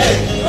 လေ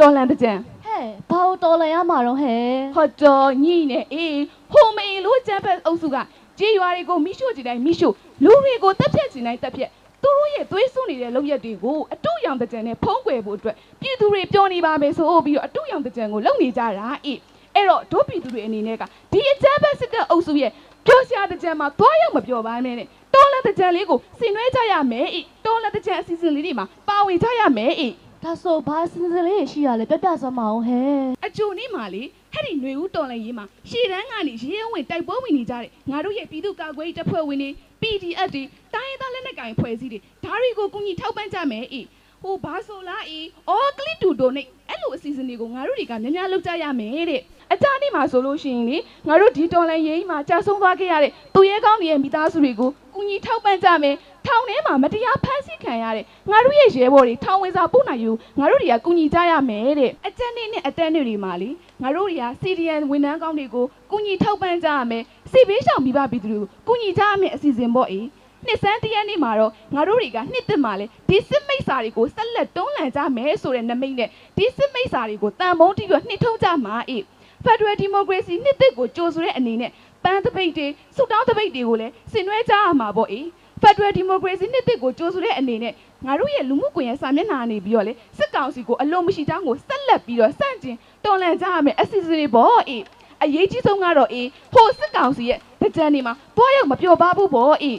တော်လန်တကြံဟဲ့ဘာလို့တော်လန်ရမှာတော့ဟဲ့ဟောတော်ညိနေအေးဟိုမေလို့ကျန်းဖက်အုပ်စုကကြေးရွာတွေကိုမိရှို့ကြည့်တိုင်းမိရှို့လူတွေကိုတက်ဖြတ်ကြည့်တိုင်းတက်ဖြတ်သူတို့ရဲ့သွေးစွန်းနေတဲ့လုပ်ရက်တွေကိုအတုရောင်တကြံနဲ့ဖုံးကွယ်ဖို့အတွက်ပြည်သူတွေပြောနေပါမယ်ဆိုပြီးတော့အတုရောင်တကြံကိုလုပ်နေကြတာအေးအဲ့တော့ဒုပြည်သူတွေအနေနဲ့ကဒီအကြမ်းဖက်စစ်တပ်အုပ်စုရဲ့ပြောစရာတကြံမှာသွားရောက်မပြောပါနဲ့နဲ့တော်လန်တကြံလေးကိုဆင်နွှဲကြရမယ်အေးတော်လန်တကြံအစီအစဉ်လေးတွေမှာပါဝင်ကြရမယ်အေး ဒါဆိုဘာစင်စလေးရရှိရလဲပြပြစမ်းမအောင်ဟဲ့အကျိုနေ့မှာလေဟဲ့ဒီຫນွေဦးတော်လည်းရေးမှာရှေ့တန်းကနေရေရဲဝင်တိုက်ပွဲဝင်နေကြတဲ့ငါတို့ရဲ့ပြည်သူ့ကာကွယ်ရေးတပ်ဖွဲ့ဝင်တွေ PDF တွေတိုင်းရင်းသားလက်နက်ကိုင်ဖွဲ့စည်းတွေဒါတွေကိုကူညီထောက်ပံ့ကြမယ်အေးဟိုဘာဆိုလားအေးအော်ကလစ်တူဒိုနေအဲ့လိုအစီအစဉ်တွေကိုငါတို့တွေကများများလုပ်ကြရမယ်တဲ့ အကြနေ့မှာဆိုလို့ရှိရင်လေငါတို့ဒီတော်လည်းရေးမှာကြာဆုံးသွားခဲ့ရတဲ့သူရဲကောင်းတွေရဲ့မိသားစုတွေကိုကူညီထောက်ပံ့ကြမယ်ထောင်ထဲမှာမတရားဖမ်းဆီးခံရတဲ့ငါတို့ရဲ့ရဲဘော်တွေထောင်ဝင်စာပို့နိုင်ယူငါတို့တွေကကူညီကြရမယ်တဲ့အကြနေ့နဲ့အတန်းတွေမှာလေငါတို့တွေက CDN ဝန်ထမ်းကောင်းတွေကိုကူညီထောက်ပံ့ကြရမယ်စီဘေးရှောင်မိဘပြည်သူတွေကိုကူညီကြရမယ်အစီအစဉ်ပေါ့အေးနှစ်စန်းတရက်နေ့မှာတော့ငါတို့တွေကနှစ်သက်မှာလေဒီစစ်မိတ်စာတွေကိုဆက်လက်တွန်းလှန်ကြမယ်ဆိုတဲ့နမိတ်နဲ့ဒီစစ်မိတ်စာတွေကိုတန်ဖုံးတီးပြီးနှစ်ထုံးကြမှာအေး Federal Democracy နှစ်သက်ကိုကြိုဆိုတဲ့အနေနဲ့ပန်းတပိတ်တွေစုတောင်းတပိတ်တွေကိုလည်းဆင်နွှဲကြရမှာပေါ့အေး Federal Democracy နှစ်သက်ကိုကြိုဆိုတဲ့အနေနဲ့ငါတို့ရဲ့လူမှုကွန်ရက်စာမျက်နှာနေပြီးတော့လေစစ်ကောင်စီကိုအလုံးမရှိတောင်းကိုဆက်လက်ပြီးတော့စန့်ကျင်တော်လှန်ကြရမယ်အစီအစဉ်တွေပေါ့အေးအရေးကြီးဆုံးကတော့အေးဟိုစစ်ကောင်စီရဲ့တကြံနေမှာတွားရောက်မပျော်ပါဘူးပေါ့အေး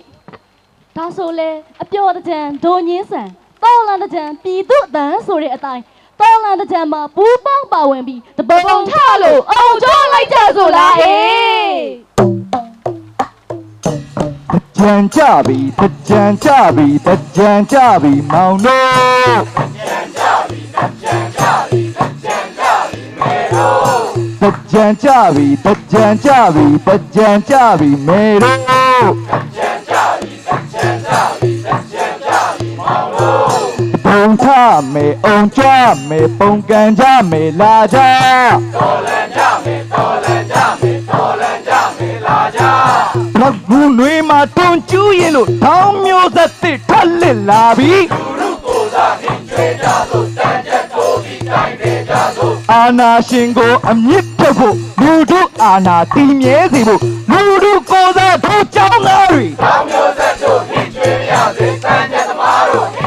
ဒါဆိုလဲအပျော်တကြံဒိုညင်းဆန်တော်လန်တကြံပြည်သူအတန်းဆိုတဲ့အတိုင်း တော်လန်တကြံမှာပူးပေါင်းပါဝင်ပြီးတပုံထလို့အောင်ကျော်လိုက်ကြဆိုလားဟေးကြံကြပြီကြံကြပြီကြံကြပြီမောင်တို့ကြံကြပြီကြံကြပြီကြံကြပြီမေတို့ကြံကြပြီကြံကြပြီကြံကြပြီမေတို့ ပုံထမေအောင်ကြမေပုံကန်ကြမေလာကြတော်လန်ကြမေတော်လန်ကြမေတော်လန်ကြမေလာကြလောက်ဘူးနွေမှာတွန်ကျူးရင်လို့ထောင်းမျိုးသက်တစ်ထက်လစ်လာပြီလူလူကိုသာဟင်ကျွေးကြသို့တန်ချက်ထိုးပြီးတိုင်းနေကြသို့အာနာရှင်ကိုအမြင့်ဖြတ်ဖို့လူတို့အာနာတည်မြဲစေဖို့လူတို့ကိုယ်သာတို့ကြောင်းသားတွေထောင်းမျိုးသက်တို့ဟင်ကျွေးရစေတန်ချက်သမားတို့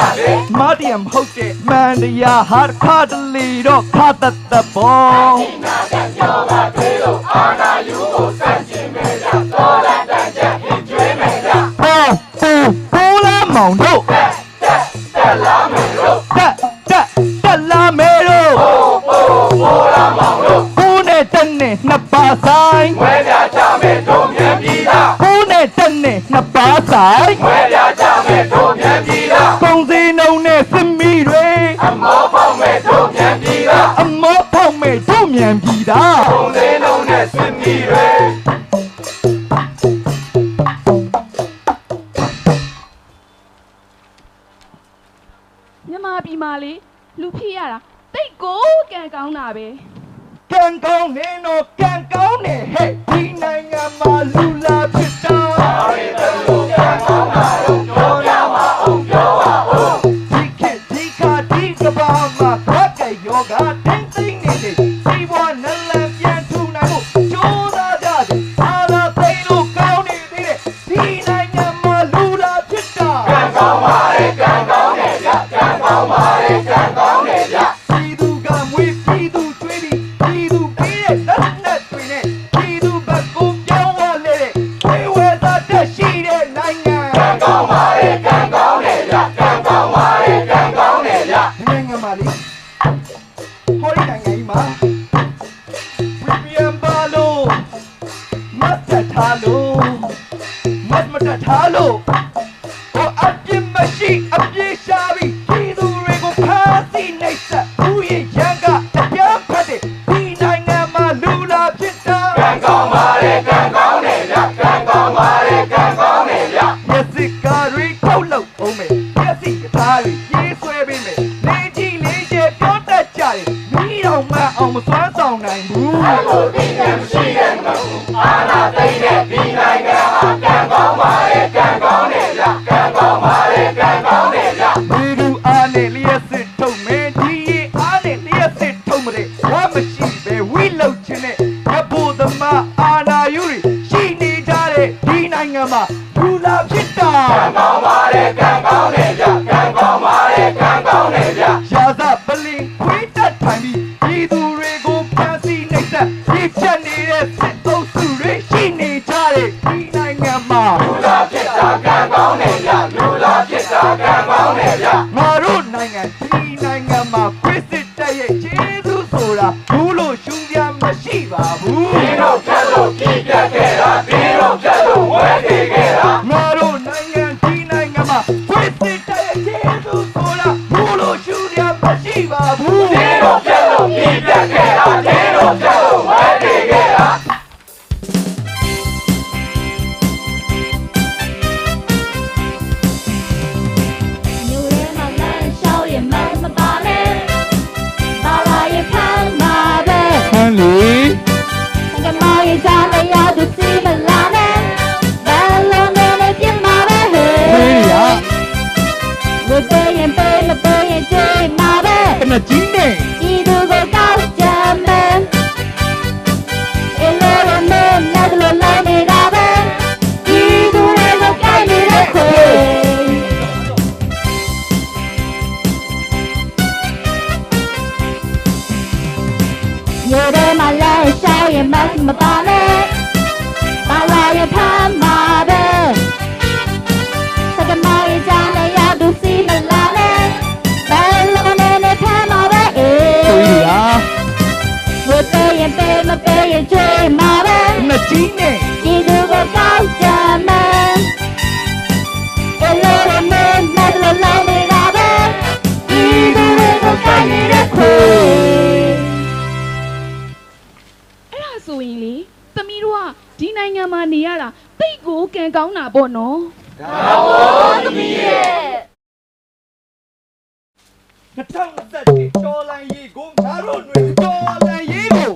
ဟင်ကျွေးရစေမတယံဟုတ်တဲ့မန္တရားဟာခါတလီတော့ခါတတ်တဘောဟောဟိုဟိုလာမောင်တို့တက်တက်လာမေတို့တက်တက်တက်လာမေတို့ဟိုဟိုဟိုလာမောင်တို့ကိုနဲ့တက်နဲ့နှစ်ပါဆိုင်ဝဲပြကြမဲ့တို့မြန်ပြည်သားကိုးနဲ့တက်နဲ့နှစ်ပါးဆိုင်ဝဲပြကြမဲ့တို့မြန်ပြည်သားပုံစံ နှုံနဲ့စမီတွေအမောပေါက်မဲ့တို့မြန်ပြည်သားအမောဖောက်မဲ့တို့မြန်ပြီတာပုံစံလုံးနဲ့စင်မီတွေ ထားလို့ဟောအပြစ်မရှိအပြစ်ရှာပြီးပြည်သူတွေကိုဖမ်းဆီးနှိပ်စက်ဦးရဲ့ရန်ကအကြမ်းဖက်တဲ့ဒီနိုင်ငံမှာလူလာဖြစ်တာကံကောင်းပါလေကံကောင်းတယ်ဗျကံကောင်းပါလေကံကောင်းတယ်ဗျမျက်စိကားတွေထုတ်လုပ်အောင်မယ်မျက်စိကသားတွေရေးဆွဲပေးမယ်လေးကြီးလေးကျယ်ပြောတတ်ကြတယ်မိတော်မှအောင်မစွမ်းဆောင်နိုင်ဘူး တာကံကောင်းတယ်ဗျလူလာဖြစ်တာကံကောင်းတယ်ဗျငါတို့နိုင်ငံဒီနိုင်ငံမှာခွေးစစ်တက်ရဲ့ကျေးဇူးဆိုတာဘူးလို့ရှုံးပြမရှိပါဘူးဒီတော့ဖြတ်လို့ပြည့်ပြတ်ခဲ့တာဒီတော့ဖြတ်လို့ဝဲတည်ခဲ့တာငါတို့နိုင်ငံဒီနိုင်ငံမှာခွေးစစ်တက်ရဲ့ကျေးဇူးဆိုတာဘူးလို့ရှုံးပြမရှိပါဘူးဒီတော့ဖြတ်လို့ပြည့်ပြတ်ခဲ့တာဒီတော့ဖြတ် ပဲကနကြီးနဲ့ဤသူကိုကောက်ကြမယ်အလိုလိုနဲ့နဲ့လိုလိုနေတာပဲဤသူတွေကိုကိုက်နေတဲ့ခွေမြို့ထဲမှာလမ်းလျှောက်ရင်မမပါ ရင်ချွေးမှာပဲကနကြီးနဲ့ဒီသူကိုကောက်ကြမယ်အလိုလိုနဲ့နဲ့လိုလိုနေတာပဲဒီသူတွေကိုကိုက်နေတဲ့ခွေအဲ့ဒါဆိုရင်လေသမီးတို့ကဒီနိုင်ငံမှာနေရတာတိတ်ကိုကံကောင်းတာပေါ့နော်2021တော်လန်ရေးကိုငါတို့တွေတော်လန်ရေးကို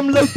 CDM လုပ်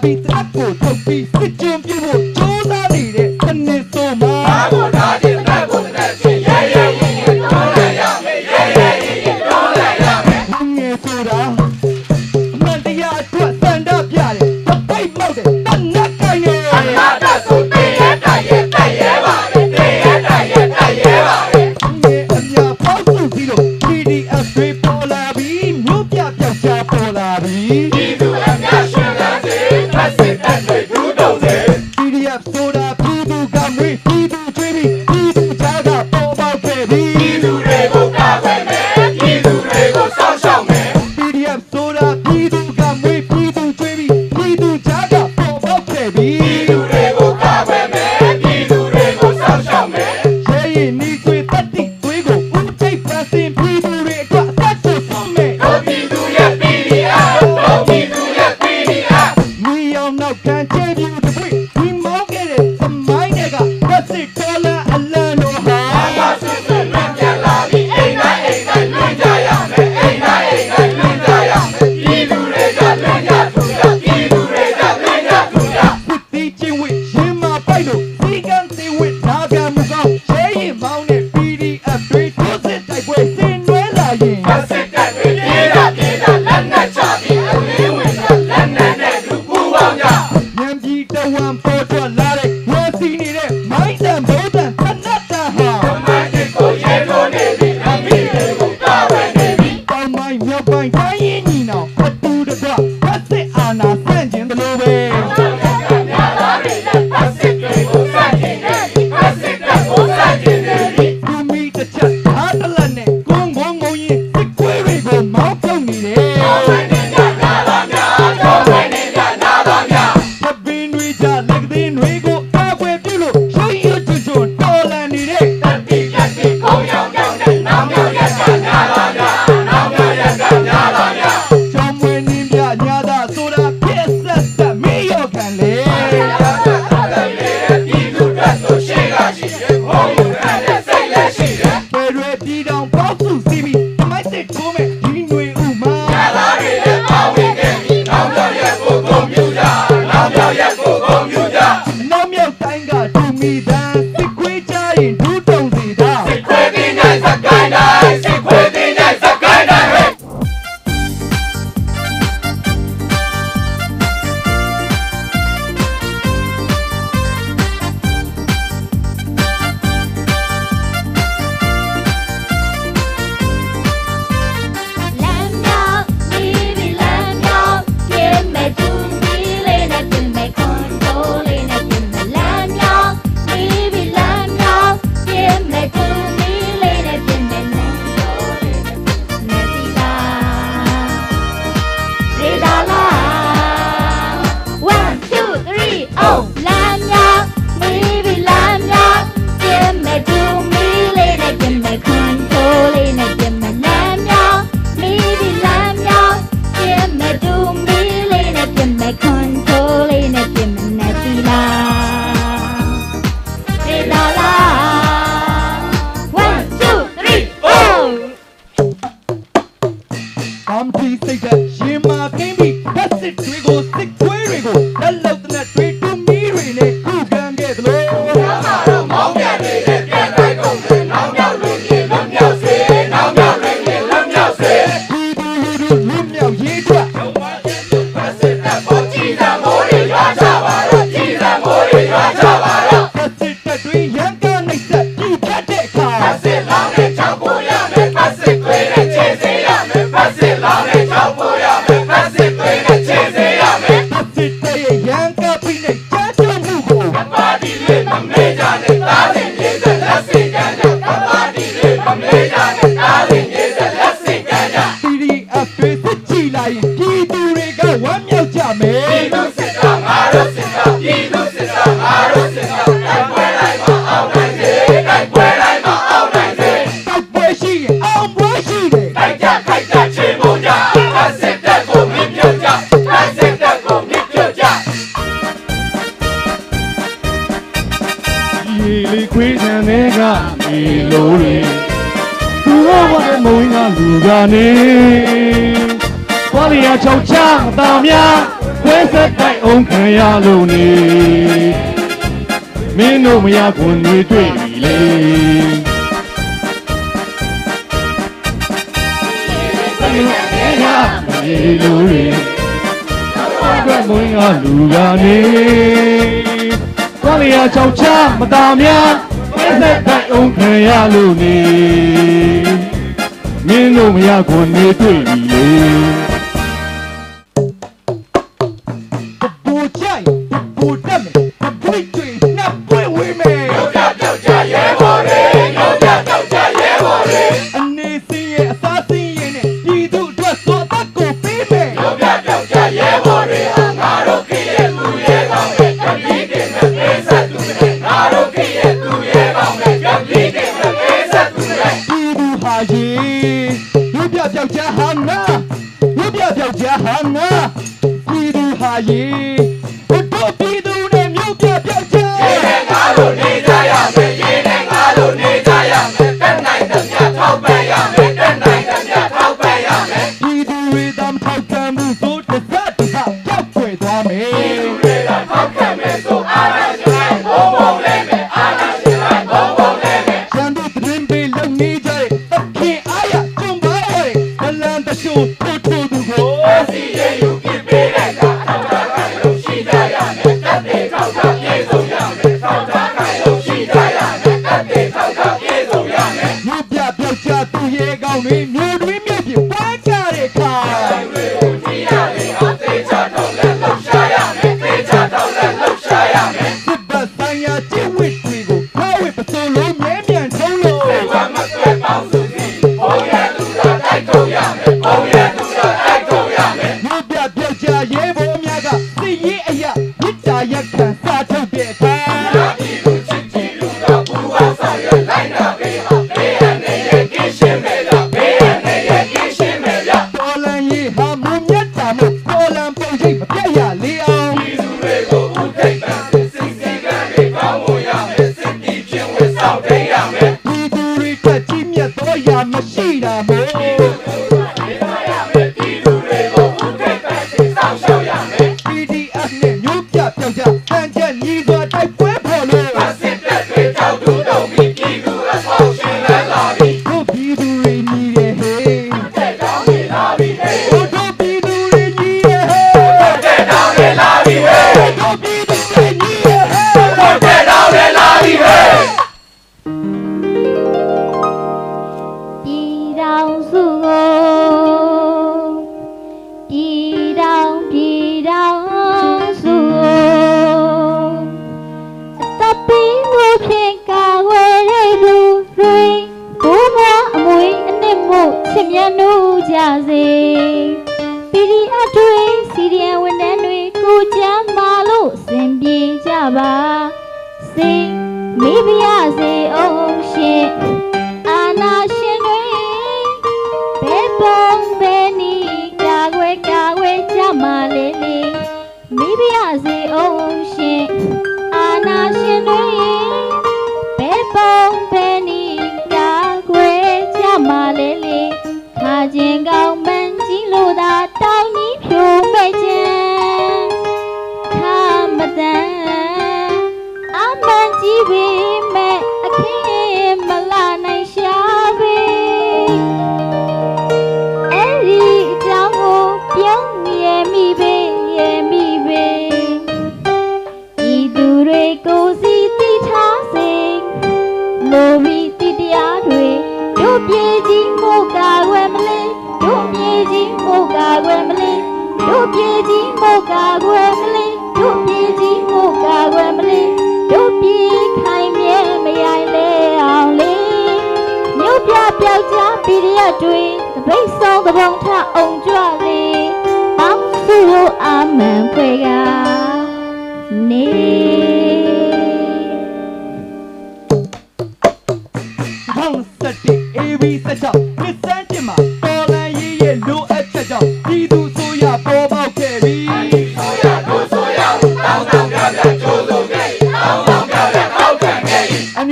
beat the မတီးစိတ်ဓာတ်ရင်မာသိမ့်ပြီးဓာတ်စစ်တွေကိုစစ် မဝင်းကလူကနေွားလျာချောက်ချမတော်များဝဲဆက်တိုက်အောင်ခံရလို့နေမင်းတို့မရခွန်တွေတွေ့ပြီလေဒီလူတွေတော့မွင်းကလူကနေွားလျာချောက်ချမတော်များဝဲဆက်တိုက်အောင်ခံရလို့နေ မင်းတို့မရခွန်နေတွေ့ပြီလေ ရမယ်ဒီသူတွေတက်ကြည့်မြတ်တော့ရာမရှိတာမို့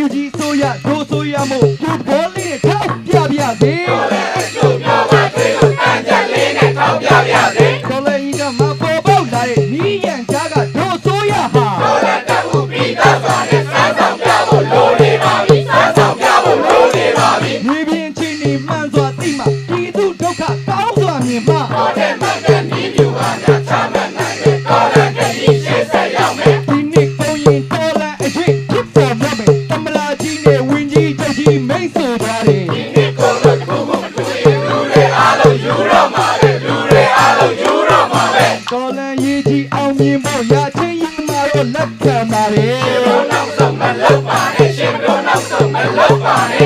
NUG ဆိုရဒို့ဆိုရမို့ကိုဘောလေးထောက်ပြပြစေ I love my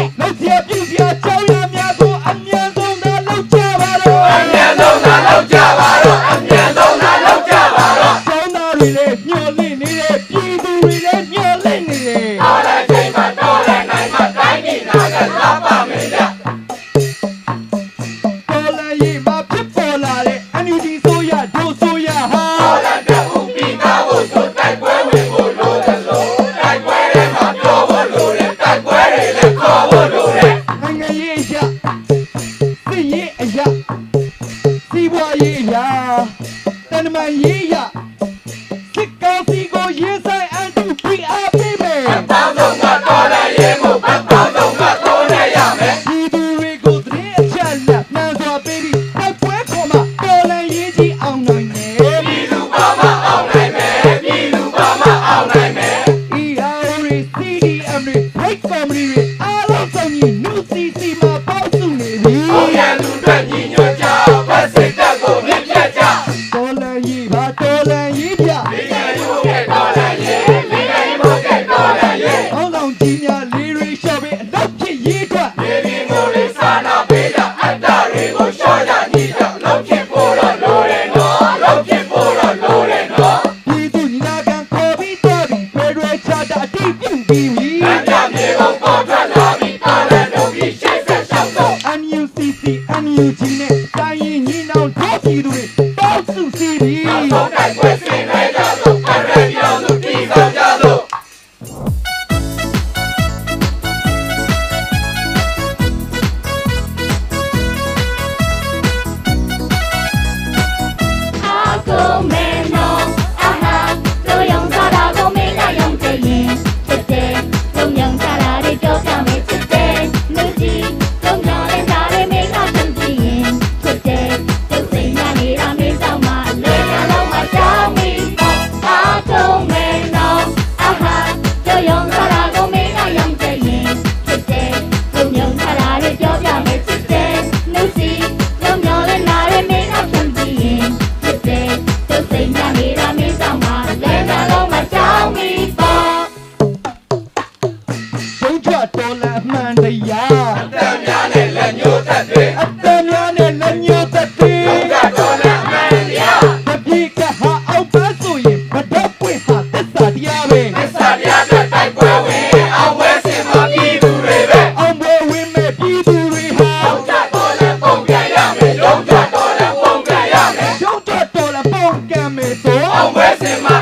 acertou. Almoço.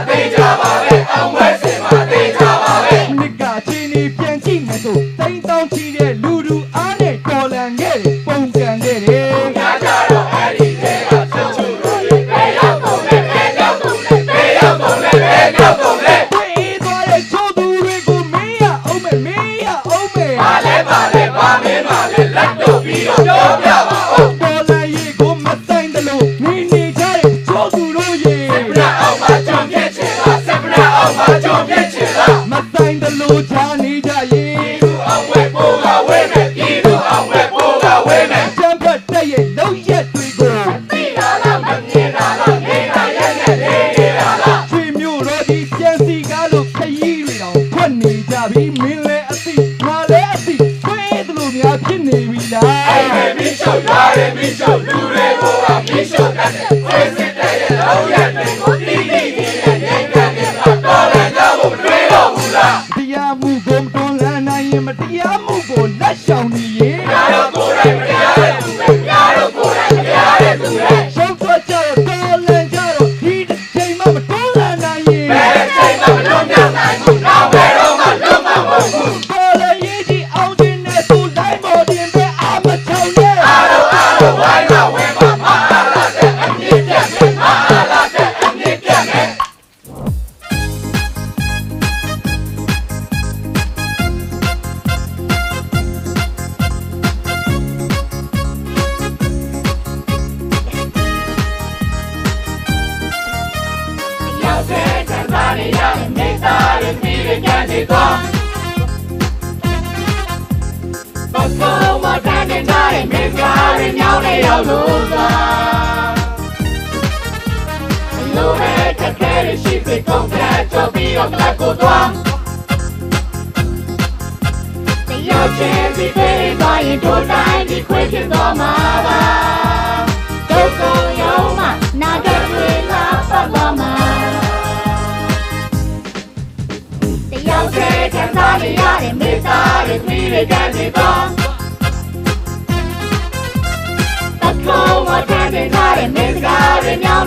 Down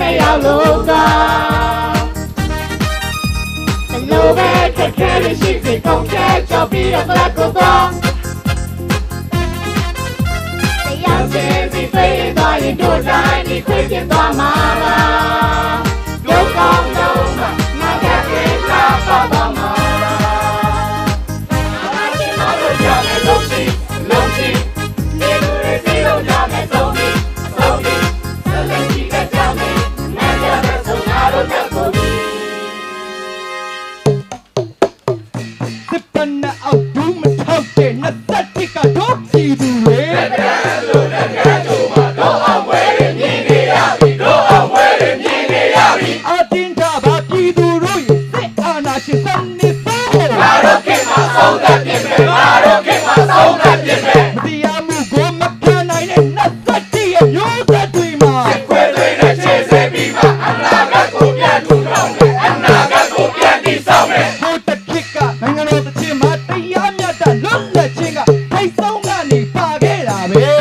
မရောက်လို့သာဘလို့ပဲခက်ခဲရရှိစေကောင်းချက်ကြောင့်ပြီးတော့ဘလက်ကိုသာတရားစင်စီဖေးသွားရင်တို့တိုင်းဒီခွေးပြသွားမှာလား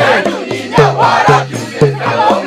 တန်တူညီမြဝါ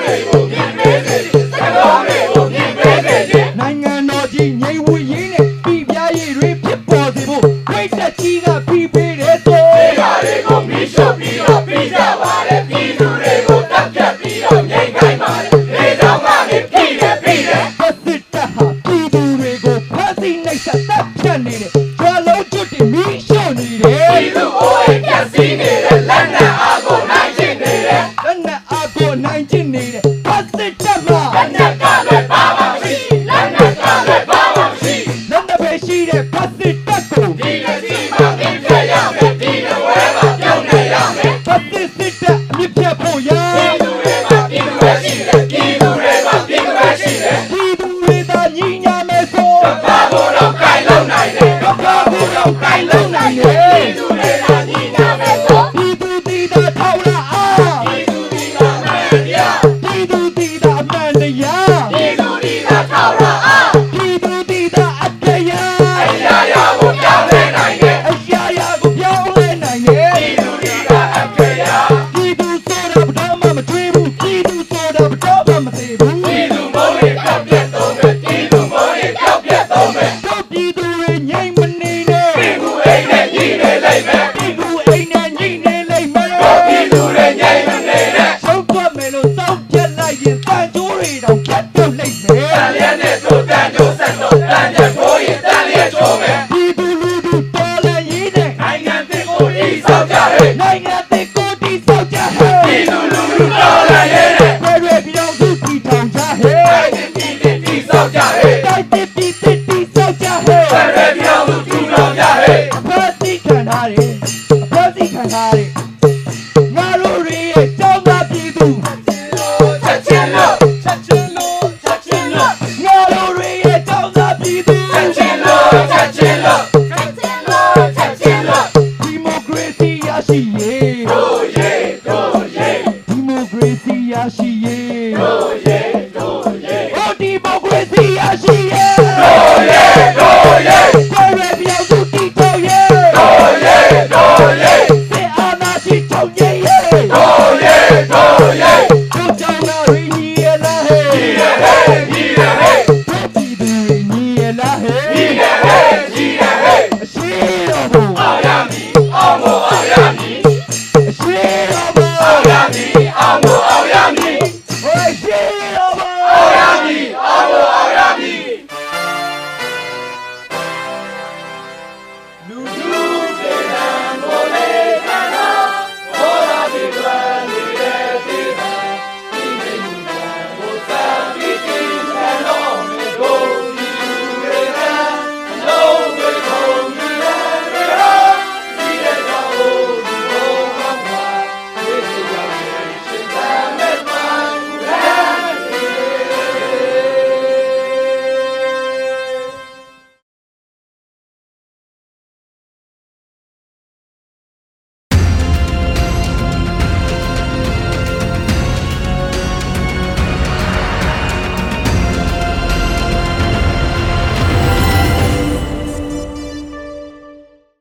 တို့